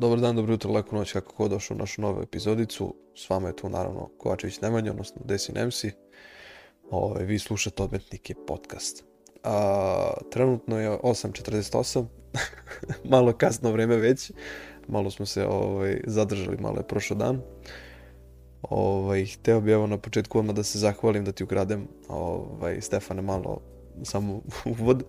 Dobar dan, dobro jutro, leku noć, kako god došao u našu novu epizodicu. S vama je tu naravno Kovačević Nemanja, odnosno Desin MC. Ove, vi slušate Odmetnike podcast. A, trenutno je 8.48, malo kasno vreme već, malo smo se ovaj, zadržali, malo je prošao dan. Ovaj, hteo bi evo na početku odmah da se zahvalim, da ti ukradem ovaj, Stefane malo samo uvod.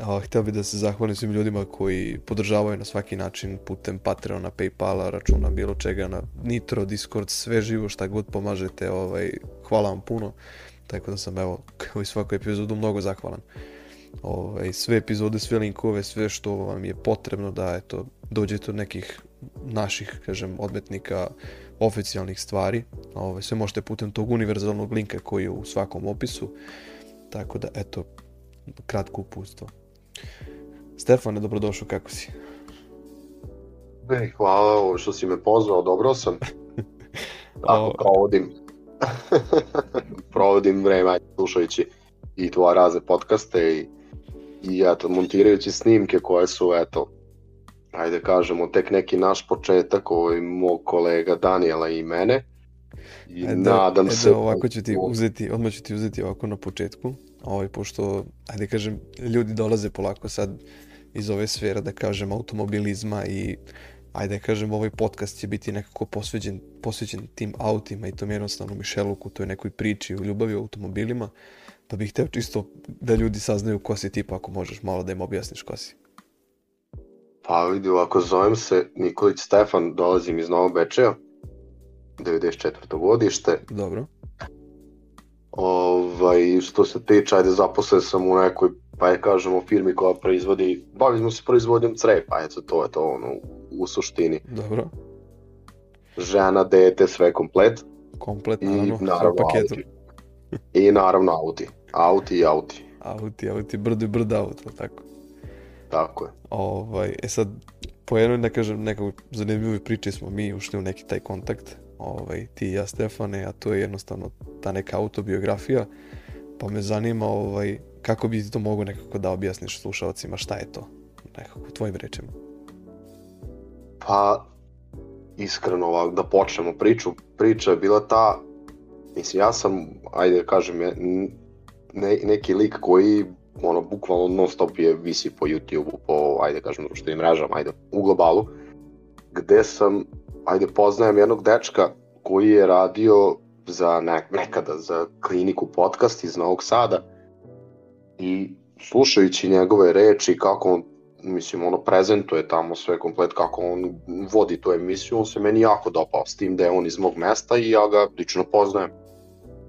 Hteo bih da se zahvalim svim ljudima koji podržavaju na svaki način putem Patreona, Paypala, računa, bilo čega na Nitro, Discord, sve živo šta god pomažete, ovaj, hvala vam puno. Tako da sam evo, kao i svaku epizodu, mnogo zahvalan. Ovaj, sve epizode, sve linkove, sve što vam je potrebno da eto, dođete od nekih naših, kažem, odmetnika oficijalnih stvari. Ovaj, sve možete putem tog univerzalnog linka koji je u svakom opisu. Tako da, eto, kratko upustvo. Stefane, dobrodošao, kako si? E, hvala što si me pozvao, dobro sam. Tako provodim, provodim vreme slušajući i tvoje razne podcaste i, i eto, montirajući snimke koje su, eto, ajde kažemo, tek neki naš početak, ovaj mog kolega Daniela i mene. I e, nadam e, se... ovako ću ti uzeti, odmah ću ti uzeti ovako na početku, ovaj, pošto, ajde kažem, ljudi dolaze polako sad iz ove sfere, da kažem, automobilizma i ajde da kažem, ovaj podcast će biti nekako posveđen, posveđen tim autima i tom jednostavnom Mišeluku, toj nekoj priči u ljubavi o automobilima, pa bih hteo čisto da ljudi saznaju ko si ti, pa ako možeš malo da im objasniš ko si. Pa vidi, ovako zovem se Nikolić Stefan, dolazim iz Novog Bečeja, 94. godište. Dobro. Ovaj, što se tiče, ajde zaposlen sam u nekoj, pa je kažemo, firmi koja proizvodi, bavimo se proizvodnjom crepa, eto, to je to, ono, u suštini. Dobro. Žena, dete, sve komplet. Komplet, naravno, I, naravno paketu. Auti. I naravno auti. Auti i auti. Auti, auti, brdo i brdo auto, tako. Tako je. Ovaj, e sad, po jednoj, ne kažem, nekoj zanimljivoj priči smo mi ušli u neki taj kontakt, ovaj, ti i ja Stefane, a to je jednostavno ta neka autobiografija, pa me zanima ovaj, kako bi to mogu nekako da objasniš slušalcima šta je to, nekako tvojim rečima. Pa, iskreno ovak, da počnemo. Priču, priča je bila ta, mislim, ja sam, ajde da kažem, ne, neki lik koji ono, bukvalno non stop je visi po YouTube-u, po, ajde da kažem, društvenim mrežama, ajde, u globalu, gde sam, ajde, poznajem jednog dečka koji je radio za ne, nekada za kliniku podcast iz Novog Sada i slušajući njegove reči kako on mislim, ono, prezentuje tamo sve komplet kako on vodi tu emisiju, on se meni jako dopao s tim da je on iz mog mesta i ja ga lično poznajem.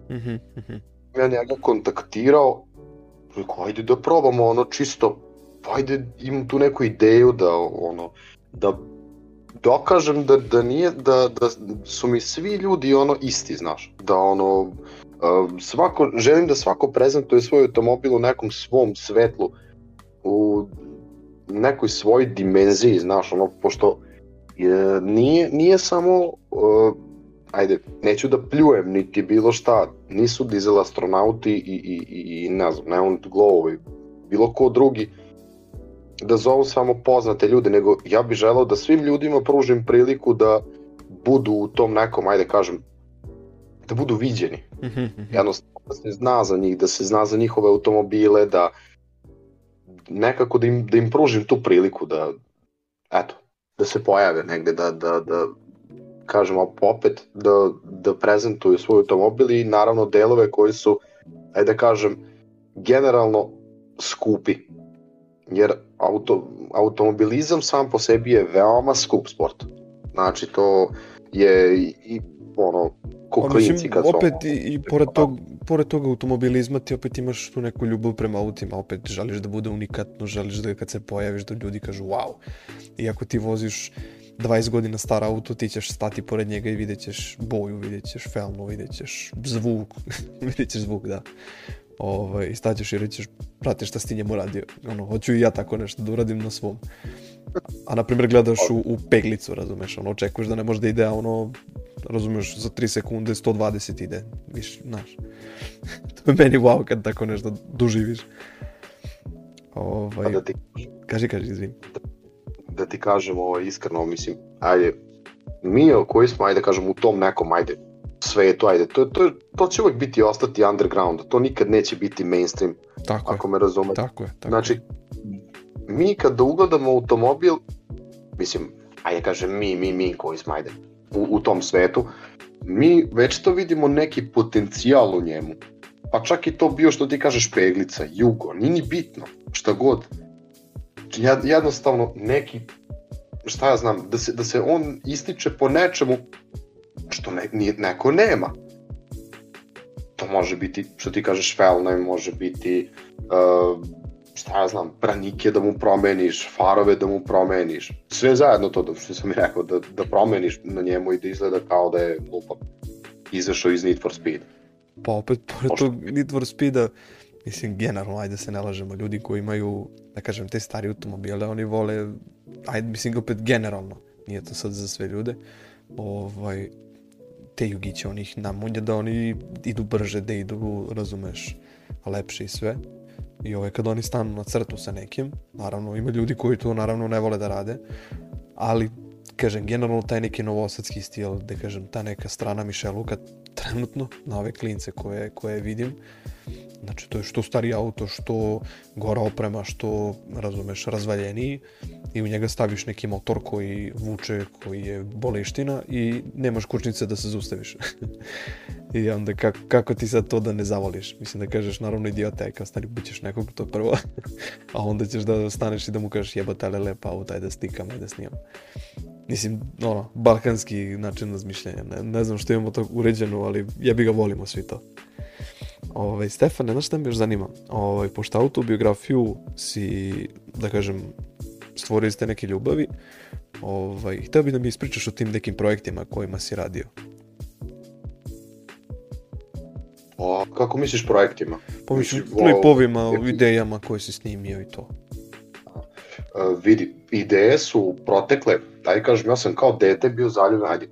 Mm -hmm. Ja njega kontaktirao, rekao, ajde da probamo ono čisto, ajde imam tu neku ideju da ono, da dokažem da, da nije, da, da su mi svi ljudi ono isti, znaš, da ono, svako, želim da svako prezentuje svoj automobil u nekom svom svetlu, u nekoj svojoj dimenziji, znaš, ono, pošto je, nije, nije samo, uh, ajde, neću da pljujem niti bilo šta, nisu dizel astronauti i, i, i, i ne znam, Neon Glowovi, bilo ko drugi, da zovu samo poznate ljude, nego ja bih želao da svim ljudima pružim priliku da budu u tom nekom, ajde kažem, da budu viđeni. Mhm, mhm. Jednostavno da se zna za njih, da se zna za njihove automobile, da nekako da im, da im pružim tu priliku da, eto, da se pojave negde, da, da, da kažem opet, da, da prezentuju svoj automobil i naravno delove koji su, ajde da kažem, generalno skupi. Jer auto, automobilizam sam po sebi je veoma skup sport. Znači to je i, i ono, ko klinci kad su... Opet i, i pored, tog, pored toga automobilizma ti opet imaš tu neku ljubav prema autima, opet želiš da bude unikatno, želiš da kad se pojaviš da ljudi kažu wow. I ako ti voziš 20 godina star auto, ti ćeš stati pored njega i vidjet ćeš boju, vidjet ćeš felnu, vidjet ćeš zvuk, vidjet ćeš zvuk, da. Ovaj, I staćeš i rećeš, prate šta si ti njemu radio. Ono, hoću i ja tako nešto da uradim na svom. A na primjer gledaš u, u peglicu, razumeš, ono, očekuješ da ne može da ide, a ono, razumeš, za 3 sekunde 120 ide, više, znaš. to je meni wow kad tako nešto doživiš. Ovaj, da ti... Kaži, kaži, izvim. da ti kažem ovo iskreno, mislim, ajde, mi koji smo, ajde kažem, u tom nekom, ajde, svetu, ajde, to, to, to će uvek biti ostati underground, to nikad neće biti mainstream, Tako ako je, me razumete. tako je. Tako Znači, mi kad ugledamo automobil, mislim, ajde kažem mi, mi, mi koji smo, ajde, u, u tom svetu, mi već to vidimo neki potencijal u njemu. Pa čak i to bio što ti kažeš peglica, jugo, nije ni bitno, šta god. Jed- Jednostavno neki, šta ja znam, da se, da se on ističe po nečemu što ne, nije, neko nema. To može biti, što ti kažeš, felne, može biti, uh, šta ja znam, branike da mu promeniš, farove da mu promeniš, sve zajedno to, da, što sam rekao, da, da promeniš na njemu i da izgleda kao da je, lupam, izašao iz Need for Speed. Pa opet, pored tog Need for Speeda, mislim, generalno, ajde se ne lažemo, ljudi koji imaju, da kažem, te stari automobile, oni vole, ajde, mislim, opet generalno, nije to sad za sve ljude, ovaj, te jugiće, on ih namunja da oni idu brže, da idu, razumeš, lepše i sve. I ovaj, kad oni stanu na crtu sa nekim, naravno, ima ljudi koji to naravno ne vole da rade, ali kažem, generalno taj neki novosadski stil, da kažem, ta neka strana Mišeluka trenutno, na ove klince koje, koje vidim, znači to je što stari auto, što gora oprema, što, razumeš, razvaljeniji i u njega staviš neki motor koji vuče, koji je boleština i nemaš kućnice da se zaustaviš. I onda kako, kako ti sad to da ne zavoliš? Mislim da kažeš, naravno idiota je kao stari, bićeš nekog to prvo, a onda ćeš da staneš i da mu kažeš jebate ale lepa auto, ajde da stikam, ajde da snimam. Mislim, ono, balkanski način razmišljanja. Ne, ne znam što imamo to uređeno, ali ja bi ga volimo svi to. Ovaj, Stefane, znaš šta me još zanima? Ovaj, pošto autobiografiju si, da kažem, stvorio iz te neke ljubavi, ovaj, htio bi da mi ispričaš o tim nekim projektima kojima si radio. O, kako misliš projektima? Pa mislim, klipovima, o idejama koje si snimio i to. Uh, vidi, ideje su protekle, ajde kažem, ja sam kao dete bio zaljubljen, ajde,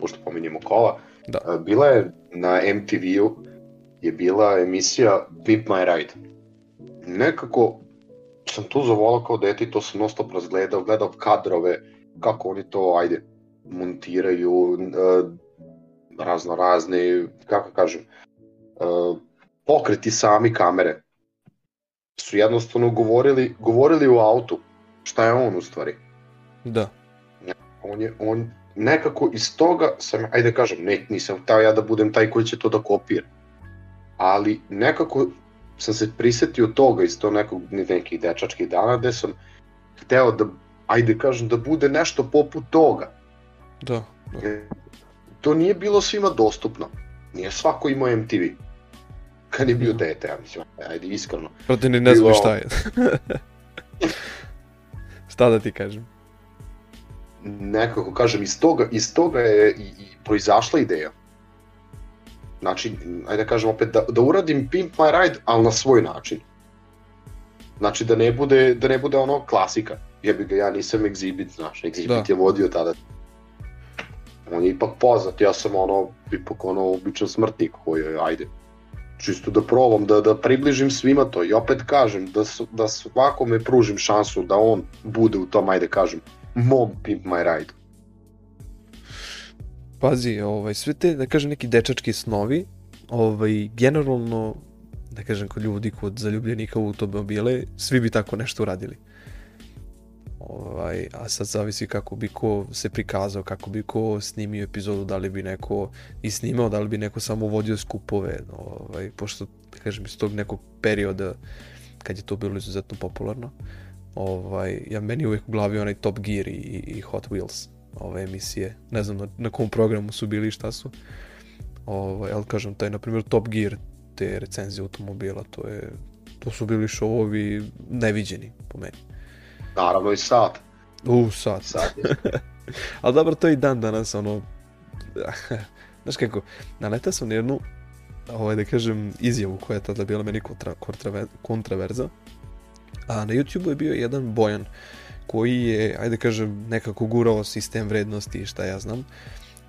pošto pominjemo kola, Da. uh, bila je na MTV-u, je bila emisija Pimp My Ride. Nekako sam tu zavolao kao dete i to sam non stop razgledao, gledao kadrove, kako oni to, ajde, montiraju, uh, razno razne, kako kažem, uh, pokreti sami kamere su jednostavno govorili, govorili u autu šta je on u stvari. Da. On je, on nekako iz toga sam, ajde da kažem, ne, nisam htao ja da budem taj koji će to da kopira. Ali nekako sam se prisetio toga iz to nekog nekih dečačkih dana gde sam hteo da, ajde kažem, da bude nešto poput toga. Da. da. E, To nije bilo svima dostupno. Nije svako imao MTV. Kad je bio Mhm. dete, ja mislim, ajde iskreno. Ti ni ne znaš šta je. šta da ti kažem? nekako kažem, iz toga, iz toga je i, i proizašla ideja. Znači, ajde da kažem opet, da, da uradim Pimp My Ride, ali na svoj način. Znači da ne bude, da ne bude ono klasika. Jebi ga, ja nisam Exhibit, znaš, Exhibit Da. je vodio tada. On je ipak poznat, ja sam ono, ipak ono, običan smrtnik koji je, ajde, čisto da probam, da, da približim svima to i opet kažem, da, su, da svakome pružim šansu da on bude u tom, ajde kažem, mom Pimp My Ride. Pazi, ovaj, sve te, da kažem, neki dečački snovi, ovaj, generalno, da kažem, kod ljudi, kod zaljubljenika u automobile, svi bi tako nešto uradili. Ovaj, a sad zavisi kako bi ko se prikazao, kako bi ko snimio epizodu, da li bi neko i snimao, da li bi neko samo vodio skupove, ovaj, pošto, kažem, iz tog nekog perioda kad je to bilo izuzetno popularno, ovaj, ja meni je uvijek u glavi onaj Top Gear i, i Hot Wheels ove emisije, ne znam na, na kom programu su bili i šta su, ovaj, ali kažem, taj, na primjer, Top Gear, te recenzije automobila, to je, to su bili šovovi neviđeni, po meni. Naravno i sad. U. Sad je. Ali dobro, to je i dan danas, ono, znaš kako, naletao sam na jednu, ovaj, da kažem, izjavu koja je tada bila meni kontra, kontra, kontraverza, a na YouTube je bio jedan Bojan, koji je, ajde da kažem, nekako gurao sistem vrednosti i šta ja znam,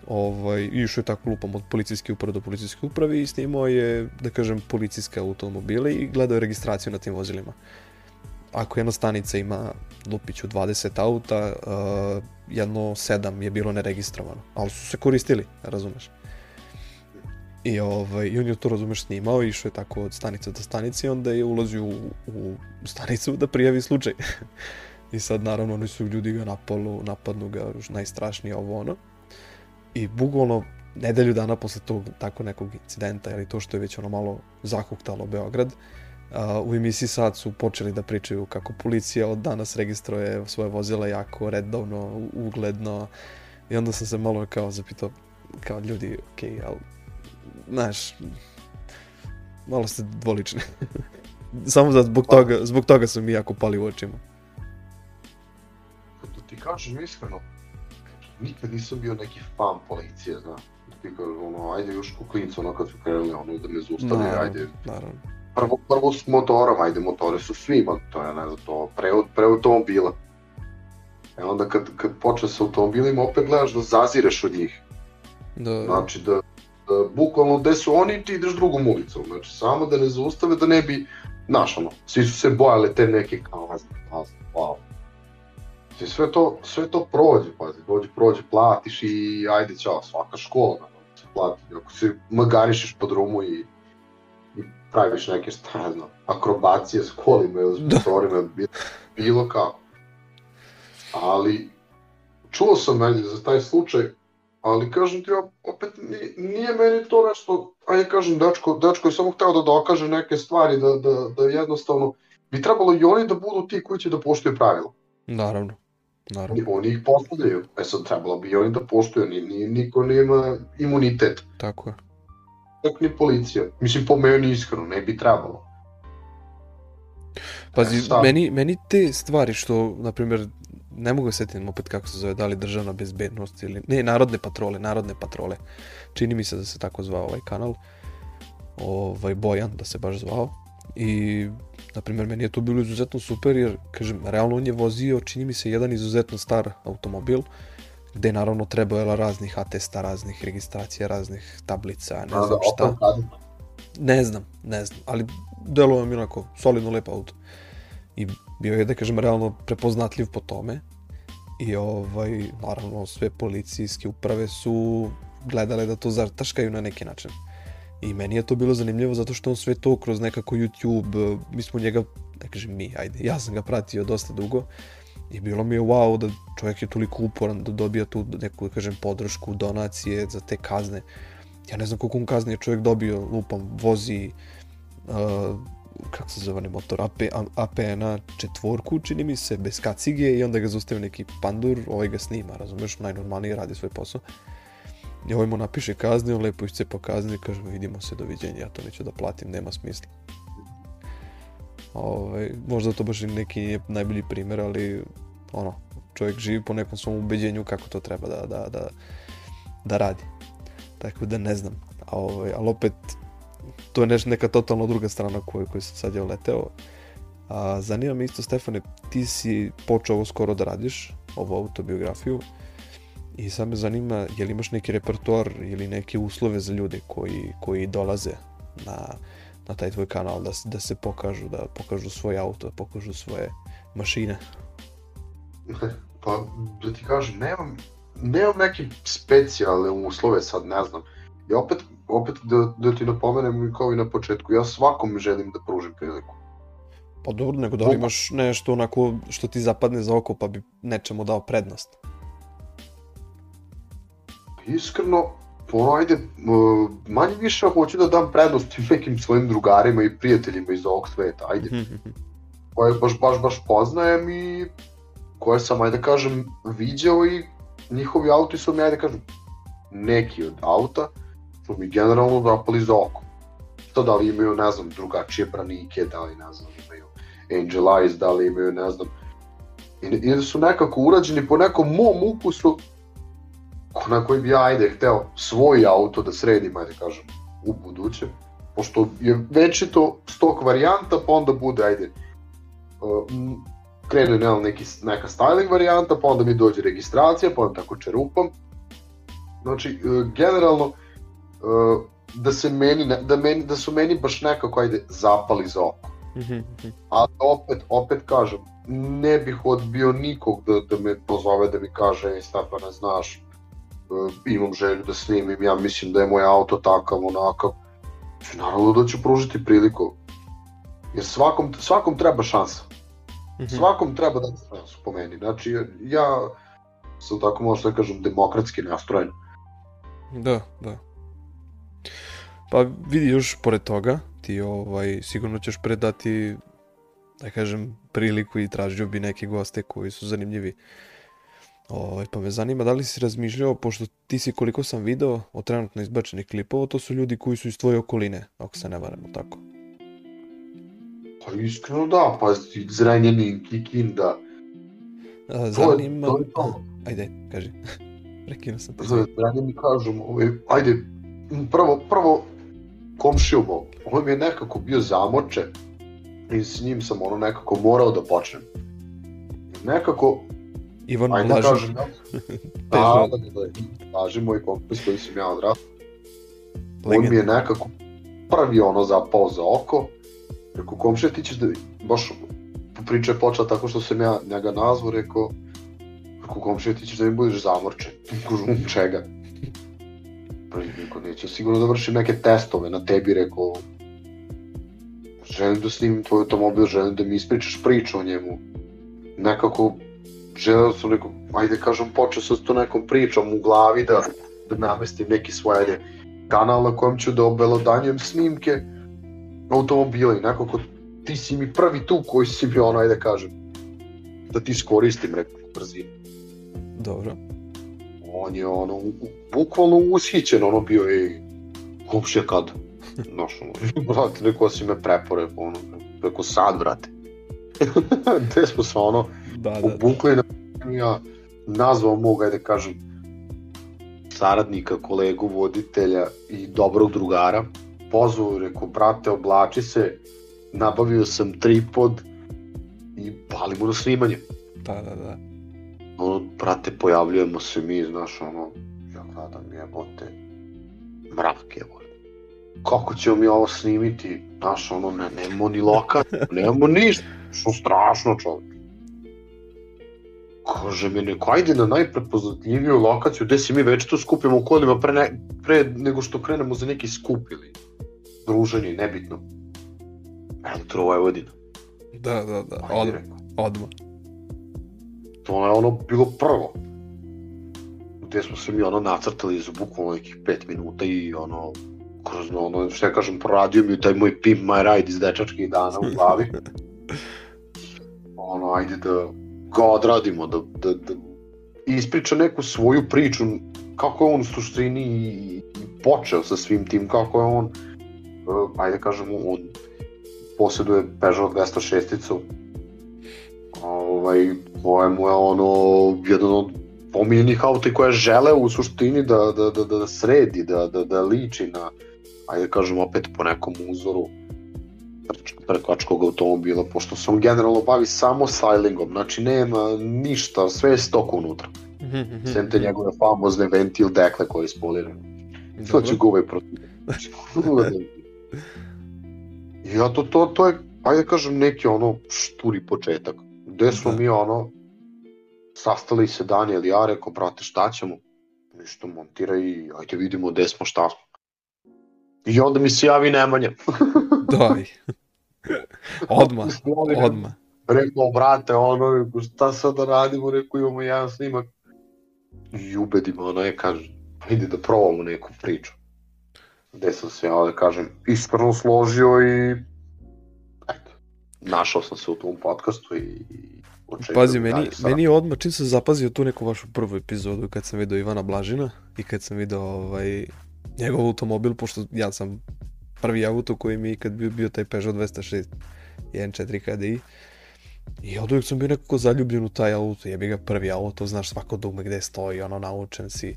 ovaj, išao je tako lupom od policijske uprave do policijske uprave i snimao je, da kažem, policijske automobile i gledao je registraciju na tim vozilima. Ako jedna stanica ima Lupiću 20 auta, uh, jedno 7 je bilo neregistrovano, ali su se koristili, razumeš? I, ovaj, I on je to, razumeš, snimao išao je tako od stanice do stanice i onda je ulazio u, u stanicu da prijavi slučaj. I sad, naravno, oni su ljudi ga napolu, napadnu ga, najstrašnije ovo ono. I bukvalno nedelju dana posle tog tako nekog incidenta, ili to što je već ono malo zahuktalo Beograd, uh, u emisiji sad su počeli da pričaju kako policija od danas registruje svoje vozila jako redovno, ugledno, i onda sam se malo kao zapitao, kao ljudi, okej, okay, ali, znaš, malo ste dvolični. Samo da zbog toga, zbog toga su mi jako pali u očima. Da ti kažem iskreno, nikad nisam bio neki fan policije, znaš ti kažeš, ono, ajde još ku klincu, ono kad su krenuli, ono, da me zaustavi, ajde. Naravno. Prvo, prvo s motorom, ajde, motore su svima, to je, ne znam, to, pre, pre automobila. E onda kad, kad počne sa automobilima, opet gledaš da zazireš od njih. Da. Znači da, da bukvalno gde su oni, ti ideš drugom ulicom. Znači samo da ne zaustave, da ne bi, znaš ono, svi su se bojale te neke kao, ne znam, ne wow. I sve to, sve to prođe, pazi, dođe, prođe, platiš i ajde, čao, svaka škola, plati. Ako se magarišeš po drumu i praviš neke, šta znam, akrobacije s kolima ili s da. motorima, bilo kako. Ali, čuo sam negdje za taj slučaj, ali kažem ti, opet nije meni to nešto, ajde kažem, dečko, dečko je samo hteo da dokaže neke stvari, da, da, da jednostavno bi trebalo i oni da budu ti koji će da poštuju pravila. Naravno. Naravno. Oni ih postavljaju, e sad trebalo bi oni da poštuju, ni, ni, niko nema imunitet. Tako je. Tako ni policija. Mislim, po meni iskreno, ne bi trebalo. Pazi, e, meni, meni te stvari što, na primjer, ne mogu setim opet kako se zove, da li državna bezbednost ili, ne, narodne patrole, narodne patrole. Čini mi se da se tako zvao ovaj kanal, ovaj Bojan, da se baš zvao. I Na primjer, meni je to bilo izuzetno super jer, kažem, realno on je vozio, čini mi se, jedan izuzetno star automobil, gde je naravno trebalo raznih atesta, raznih registracija, raznih tablica, ne znam šta. Ne znam, ne znam, ali delo mi onako solidno lep auto. I bio je, da kažem, realno prepoznatljiv po tome. I ovaj, naravno, sve policijske uprave su gledale da to zartaškaju na neki način. I meni je to bilo zanimljivo zato što on sve to kroz nekako YouTube, mi smo njega, ne kažem mi, ajde, ja sam ga pratio dosta dugo i bilo mi je wow da čovjek je toliko uporan da dobija tu neku, da kažem, podršku, donacije za te kazne. Ja ne znam koliko on kazne je čovjek dobio, lupam, vozi, uh, kako se zove motor, AP, APN četvorku, čini mi se, bez kacige i onda ga zaustavi neki pandur, ovaj ga snima, razumeš, najnormalnije radi svoj posao. I ovaj mu napiše kazne, on lepo iscepa kazne i kaže vidimo se, doviđenja, ja to neću da platim, nema smisla. Ovaj, možda to baš neki najbolji primjer, ali ono, čovjek živi po nekom svom ubeđenju kako to treba da, da, da, da radi. Tako da ne znam. A, ovaj, ali opet, to je neš, neka totalno druga strana koju, koju sam sad je leteo. A, zanima me isto, Stefane, ti si počeo ovo skoro da radiš, ovu autobiografiju. I sad me zanima, je li imaš neki repertoar ili neke uslove za ljude koji, koji dolaze na, na taj tvoj kanal da, da se pokažu, da pokažu svoj auto, da pokažu svoje mašine? Pa, da ti kažem, nemam, nemam neke specijalne uslove sad, ne znam. I opet, opet da, da ti napomenem kao i na početku, ja svakom želim da pružim priliku. Pa dobro, nego da li imaš nešto onako što ti zapadne za oko pa bi nečemu dao prednost? iskreno, ono, ajde, manje više hoću da dam prednost nekim svojim drugarima i prijateljima iz ovog sveta, ajde. koje baš, baš, baš poznajem i koje sam, ajde da kažem, viđao i njihovi auti su mi, ajde da kažem, neki od auta su mi generalno zapali za oko. To da li imaju, ne znam, drugačije branike, da li, ne znam, imaju Angel Eyes, da li imaju, ne znam, i, i da su nekako urađeni po nekom mom ukusu na koji bi ja, ajde, hteo svoj auto da sredim, ajde kažem, u buduće, pošto je večito stok varijanta, pa onda bude, ajde, uh, krene ne, neki, neka styling varijanta, pa onda mi dođe registracija, pa onda tako čerupam. Znači, uh, generalno, uh, da se meni, da, meni, da su meni baš nekako, ajde, zapali za oko. Mhm. Ali opet, opet kažem, ne bih odbio nikog da, da me pozove da mi kaže, ej Stefane, znaš, e, imam želju da snimim, ja mislim da je moj auto takav, onakav. Naravno da ću pružiti priliku. Jer svakom, svakom treba šansa. Mhm. Svakom treba da šansu po meni. Znači, ja sam tako možda da kažem demokratski nastrojen. Da, da. Pa vidi još pored toga, ti ovaj, sigurno ćeš predati, da kažem, priliku i tražio bi neke goste koji su zanimljivi. Ovaj, pa me zanima da li si razmišljao, pošto ti si koliko sam video od trenutno izbačenih klipova, to su ljudi koji su iz tvoje okoline, ako se ne varamo tako. Pa iskreno da, pa Zrenjanin, Kikinda, A, to je, zanima... to je to. Ajde, kaži. Prekinuo sam te. Za Zrenjanin kažem, ovaj, ajde, prvo, prvo komšiju on mi je nekako bio zamočen i s njim sam ono nekako morao da počnem. Nekako, Ivan ajde da Blažan. kažem, da, da, da, Blaži moj kompis koji sam ja odrastao, on mi je nekako prvi ono zapao za oko. Rekao, komšija, ti ćeš da... Baš priča je počela tako što sam ja njega nazvao, rekao, rekao, komšija, ti ćeš da mi budeš zamorčen. Kažu, "Um, čega? Pa rekao, neću sigurno da vršim neke testove na tebi, rekao, želim da snimim tvoj automobil, želim da mi ispričaš priču o njemu. Nekako, želeo sam, rekao, ajde kažem, počeo sam s to nekom pričom u glavi da, da namestim neki svoj, ajde, kanal na kojem ću da obelodanjujem snimke automobila i nekako ti si mi prvi tu koji si mi ono, ajde kažem, da ti iskoristim rekao brzinu. Dobro. On je ono, bukvalno ushićen, ono bio je komšija kad? Znaš, ono, brate, neko si me prepore, ono, rekao sad, brate. Gde smo se ono, Da, da, da. obukli na ja nazvao mog, ajde kažem, saradnika, kolegu, voditelja i dobrog drugara. Pozvao, rekao, brate, oblači se, nabavio sam tripod i palimo na snimanje. Da, da, da. Ono, brate, pojavljujemo se mi, znaš, ono, ja gledam jebote, mrak je, kako ćemo mi ovo snimiti, znaš, ono, ne, nemamo ni lokaciju, nemamo ništa, što strašno čovjek. Kaže mi neko, ajde na najprepoznatljiviju lokaciju, gde se mi već tu skupimo u kolima pre, ne, pre nego što krenemo za neki skup ili druženje, nebitno. Elektro Vojvodina. Da, da, da. Ajde, Od, rekao. odmah. to je ono bilo prvo. Gde smo se mi ono nacrtali za bukvalno nekih 5 minuta i ono, kroz ono, što ja kažem, proradio mi taj moj Pimp My Ride iz dečačkih dana u glavi. ono, ajde da ga odradimo, da, da, da ispriča neku svoju priču, kako je on u suštini i, i počeo sa svim tim, kako je on, uh, ajde kažemo, on posjeduje Peugeot 206-icu, ovaj, koje mu je ono jedan od pomiljenih auta i koje žele u suštini da, da, da, da sredi, da, da, da liči na, ajde kažem opet po nekom uzoru trkačkog automobila, pošto se on generalno bavi samo stylingom, znači nema ništa, sve je stok unutra. Sem te njegove famozne ventil dekle koje je ispolirane. To ću Dobro. ga uvek protiv. Ja to, to, to je, ajde da kažem, neki ono šturi početak. Gde smo Da. mi ono, sastali se Daniel i ja, rekao, brate, šta ćemo? Ništa, montiraj i ajde vidimo gde smo, šta smo. I onda mi se javi Nemanja. Daj. odmah, odmah. Rekao, brate, ono, rekao, šta sad da radimo, rekao, imamo jedan snimak. I ubedimo, ono je, kaže, ajde da probamo neku priču. Gde sam se, ja da kažem, iskreno složio i eto, našao sam se u tom podcastu i Pazi, meni, dalje sa- meni je odmah, čim sam zapazio tu neku vašu prvu epizodu, kad sam video Ivana Blažina i kad sam video ovaj, njegov automobil, pošto ja sam prvi auto koji mi je ikad bio, bio taj Peugeot 206 1.4 KDI. I od uvijek sam bio nekako zaljubljen u taj auto, jebi ga prvi auto, znaš svako dugme gde stoji, ono, naučen si,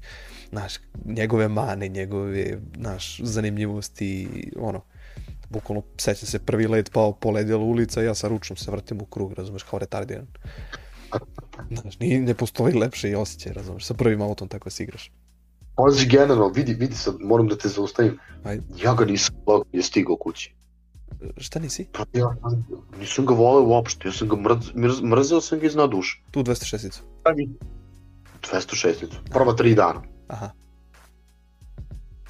znaš, njegove mane, njegove, znaš, zanimljivosti, ono, bukvalno, sećam se, prvi let pao poledjela ulica, ja sa ručnom se vrtim u krug, razumeš, kao retardiran. Znaš, ni, ne postoji lepše i osjećaj, razumeš, sa prvim autom tako se igraš. Pazi, generalno, vidi, vidi sad, moram da te zaustavim. Ajde. Ja ga nisam gledao je stigao kući. Šta nisi? Pa ja nisam ga voleo uopšte, ja sam ga mrz, mrz, mrzeo sam ga iznad duše. Tu 206. 206. Prva tri dana. Aha.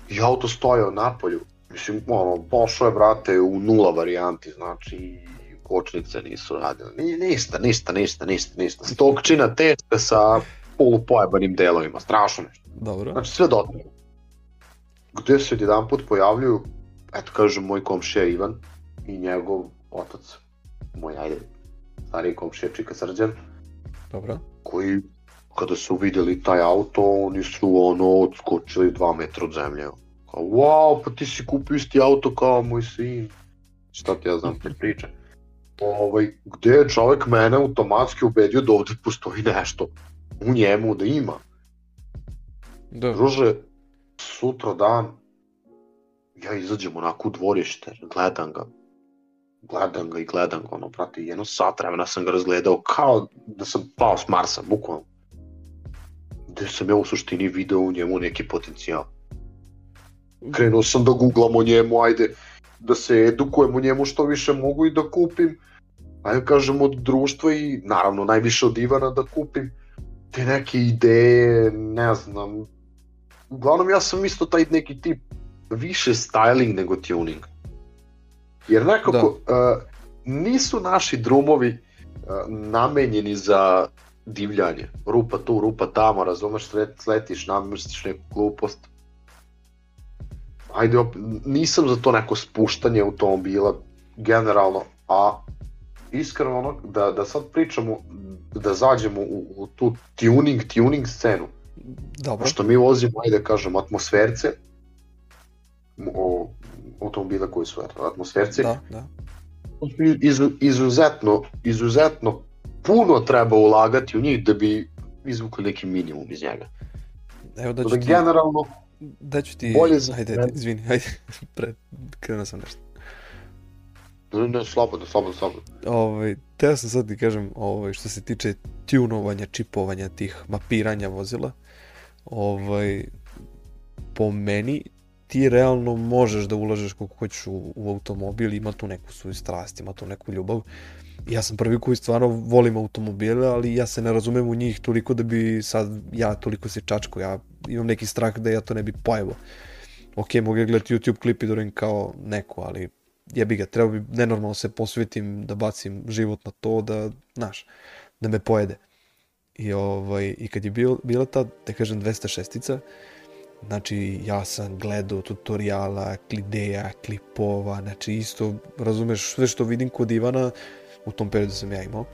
I auto stojao napolju. Mislim, ono, pošao je, brate, u nula varijanti, znači, kočnice nisu radile. Ni, ništa, ništa, ništa, ništa, ništa. Stokčina teška sa polupojebanim delovima, strašno nešto. Dobro. Znači, sve dotle. Gde se jedan put pojavljuju, eto kažem, moj komšija Ivan i njegov otac, moj, ajde, stariji komšija Čika Srđan, Dobro. koji kada su vidjeli taj auto, oni su ono odskočili dva metra od zemlje. Kao, wow, pa ti si kupio isti auto kao moj sin. Šta ti ja znam te priče. Ovaj, gde je čovek mene automatski ubedio da ovde postoji nešto u njemu da ima. Da. Druže, sutra dan ja izađem onako u dvorište, gledam ga, gledam ga i gledam ga, ono, brate, jedno sat vremena sam ga razgledao kao da sam pao s Marsa, bukvalno. Gde sam ja u suštini video u njemu neki potencijal. Krenuo sam da googlam o njemu, ajde, da se edukujem o njemu što više mogu i da kupim, ajde kažem od društva i naravno najviše od Ivana da kupim te neke ideje, ne znam. Uglavnom ja sam isto taj neki tip više styling nego tuning. Jer nekako uh, nisu naši drumovi uh, namenjeni za divljanje. Rupa tu, rupa tamo, razumeš, slet- sletiš, namrstiš neku glupost. Ajde, op, nisam za to neko spuštanje automobila, generalno, a iskreno ono, da, da sad pričamo, da zađemo u, u tu tuning, tuning scenu, Dobro. Pošto mi vozimo, ajde da kažem, atmosferce, o, automobile koji su atmosferci, Da, da. iz, izuzetno, izuzetno puno treba ulagati u njih da bi izvukli neki minimum iz njega. Evo da Da, ću ti, generalno, da ću ti, bolje za- ajde, ajde, izvini, ajde, pre, krenuo sam nešto. ne, ne, slobodno, slobodno, slobodno. Ovaj, teo sam sad ti kažem, ovaj, što se tiče tunovanja, čipovanja tih mapiranja vozila, ovaj, po meni ti realno možeš da ulažeš koliko hoćeš u, u automobil, ima tu neku svoju strast, ima tu neku ljubav. Ja sam prvi koji stvarno volim automobile, ali ja se ne razumem u njih toliko da bi sad ja toliko se čačko, ja imam neki strah da ja to ne bi pojevao. Ok, mogu ja gledati YouTube klip i da kao neko, ali jebi ga, treba bi nenormalno se posvetim da bacim život na to da, znaš, da me pojede. I, ovaj, i kad je bil, bila ta, da kažem, 206-ica, znači ja sam gledao tutoriala, ideja, klipova, znači isto, razumeš, sve što vidim kod Ivana, u tom periodu sam ja imao.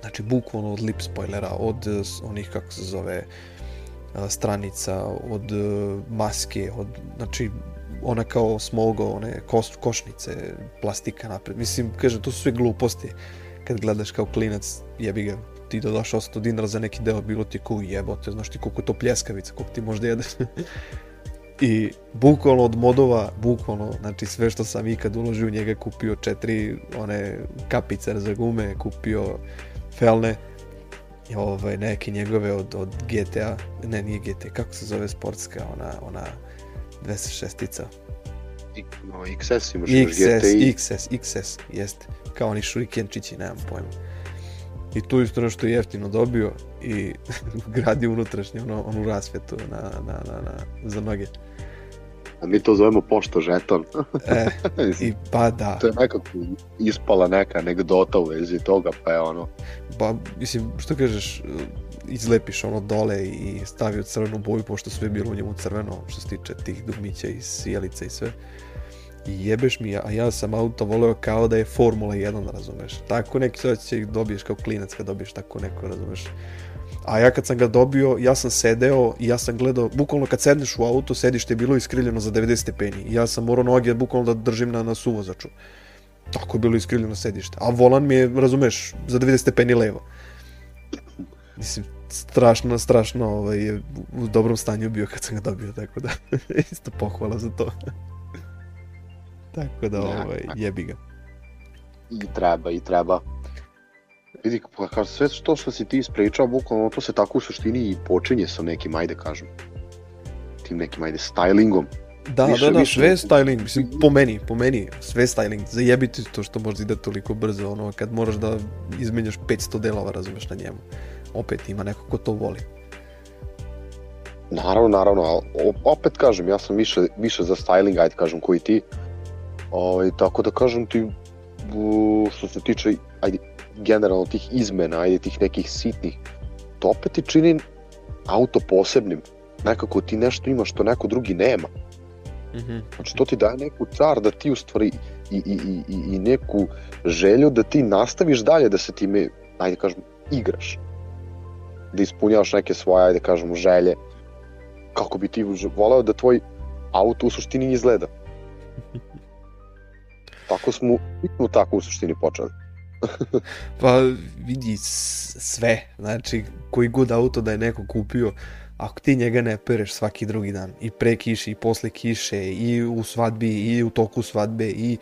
Znači, bukvalno od lip spoilera, od eh, onih, kako se zove, a, stranica, od eh, maske, od, znači, ona kao smogo, one kos, košnice, plastika napred. Mislim, kažem, to su sve gluposti. Kad gledaš kao klinac, jebi ga, ti da daš 800 dinara za neki deo, bilo ti kao jebote, znaš ti koliko to pljeskavica, koliko ti možda jedeš. I bukvalno od modova, bukvalno, znači sve što sam ikad uložio u njega, kupio četiri one kapice za gume, kupio felne, ovaj, neke njegove od, od GTA, ne nije GTA, kako se zove sportska, ona, ona 206-ica. No, XS imaš, XS, GTI. XS, XS, jeste. Kao oni šurikenčići, nemam pojma. I tu isto nešto jeftino dobio i gradi unutrašnje ono, onu rasvetu na, na, na, na, za noge. A mi to zovemo pošto žeton. E, i pa da, to je nekako ispala neka anegdota u vezi toga, pa je ono, pa mislim, što kažeš, izlepiš ono dole i stavio crvenu boju, pošto sve je bilo u njemu crveno, što se tiče tih dugmića i sjelica i sve. Jebeš mi, a ja sam auto voleo kao da je Formula 1, razumeš. Tako neki će dobiješ kao klinac kad dobiješ tako neko, razumeš. A ja kad sam ga dobio, ja sam sedeo i ja sam gledao, bukvalno kad sedneš u auto, sedište je bilo iskrivljeno za 90 stepeni. Ja sam morao noge bukvalno da držim na, na suvozaču. Tako je bilo iskrivljeno sedište. A volan mi je, razumeš, za 90 stepeni levo. Mislim, strašno, strašno ovaj, je u dobrom stanju bio kad sam ga dobio, tako da isto pohvala za to. Tako da, Da, ovaj, jebi ga. i treba, i treba. Vidi, pa kao sve to što si ti ispričao, bukvalno to se tako u suštini i počinje sa nekim, ajde kažem, tim nekim, ajde, stylingom Da, Više, da, da, više. sve je styling, mislim, po meni, po meni, sve je styling, zajebiti to što može ide toliko brzo, ono, kad moraš da izmenjaš 500 delova, razumeš, na njemu. Opet ima neko ko to voli. Naravno, naravno, ali opet kažem, ja sam više, više za styling, ajde kažem, koji ti. Ovaj, tako da kažem ti, što se tiče, ajde, generalno tih izmena, ajde, tih nekih sitnih, to opet ti čini auto posebnim. Nekako ti nešto imaš što neko drugi nema. Mhm. Znači, to ti daje neku čar da ti u stvari i, i, i, i- i neku želju da ti nastaviš dalje da se time, ajde kažem, igraš. Da ispunjavaš neke svoje, ajde kažemo, želje. Kako bi ti voleo da tvoj auto u suštini izgleda. Tako smo, mi smo tako u suštini počeli. Pa vidi sve, znači koji god auto da je neko kupio, ako ti njega ne pereš svaki drugi dan, i pre kiše, i posle kiše, i u svadbi, i u toku svadbe, i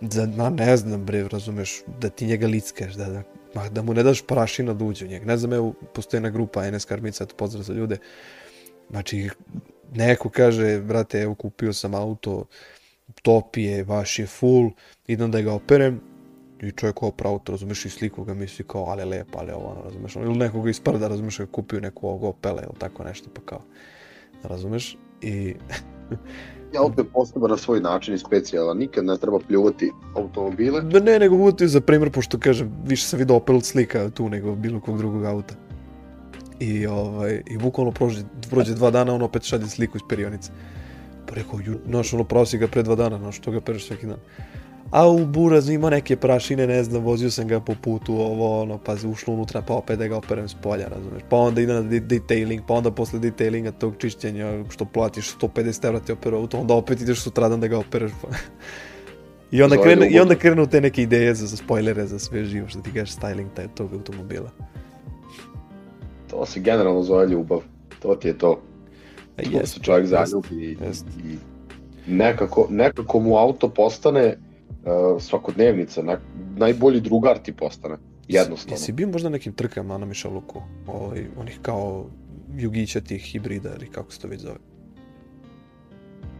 za, ma ne znam bre, razumeš, da ti njega lickaš, da, da, da mu ne daš prašina da uđe u njega. Ne znam, evo, postoji jedna grupa NS Karmica, to pozdrav za ljude. Znači, neko kaže, brate, evo kupio sam auto, top je, baš je full, idem da ga operem, i čovjek ovo pravo to razumeš i sliku ga misli kao ale lepo, ale ovo, ono, razumeš, ili nekoga isprda, razumeš, ga kupio neku ovog Opele ili tako nešto, pa kao, razumeš, i Ja opet poseban na svoj način i specijalan, nikad ne treba pljuvati automobile. da ne, nego bude za primjer, pošto kažem, više sam vidio Opel slika tu nego bilo kog drugog auta. I, ovaj, i bukvalno prođe, prođe dva dana, on opet šalje sliku iz perionice. Pa rekao, ju, ono, prao si ga pre dva dana, znaš, to ga pereš svaki dan. A u buraz ima neke prašine, ne znam, vozio sam ga po putu, ovo, ono, pa ušlo unutra, pa opet da ga operem s polja, razumeš. Pa onda ide na de- detailing, pa onda posle detailinga tog čišćenja, što platiš 150 evra ti opera auto, onda opet ideš sutradan da ga opereš, pa... I onda, krene, I onda krenu te neke ideje za, za spoilere, za sve živo, što ti kažeš styling taj, tog automobila. To se generalno zove ljubav. To ti je to. A Tu jest, se čovjek zaljubi i, jest. i nekako, nekako mu auto postane uh, svakodnevnica, na, najbolji drugar ti postane, jednostavno. Jesi bio možda nekim trkama na Mišaluku? Ovaj, onih kao jugićatih hibrida ili kako se to već zove?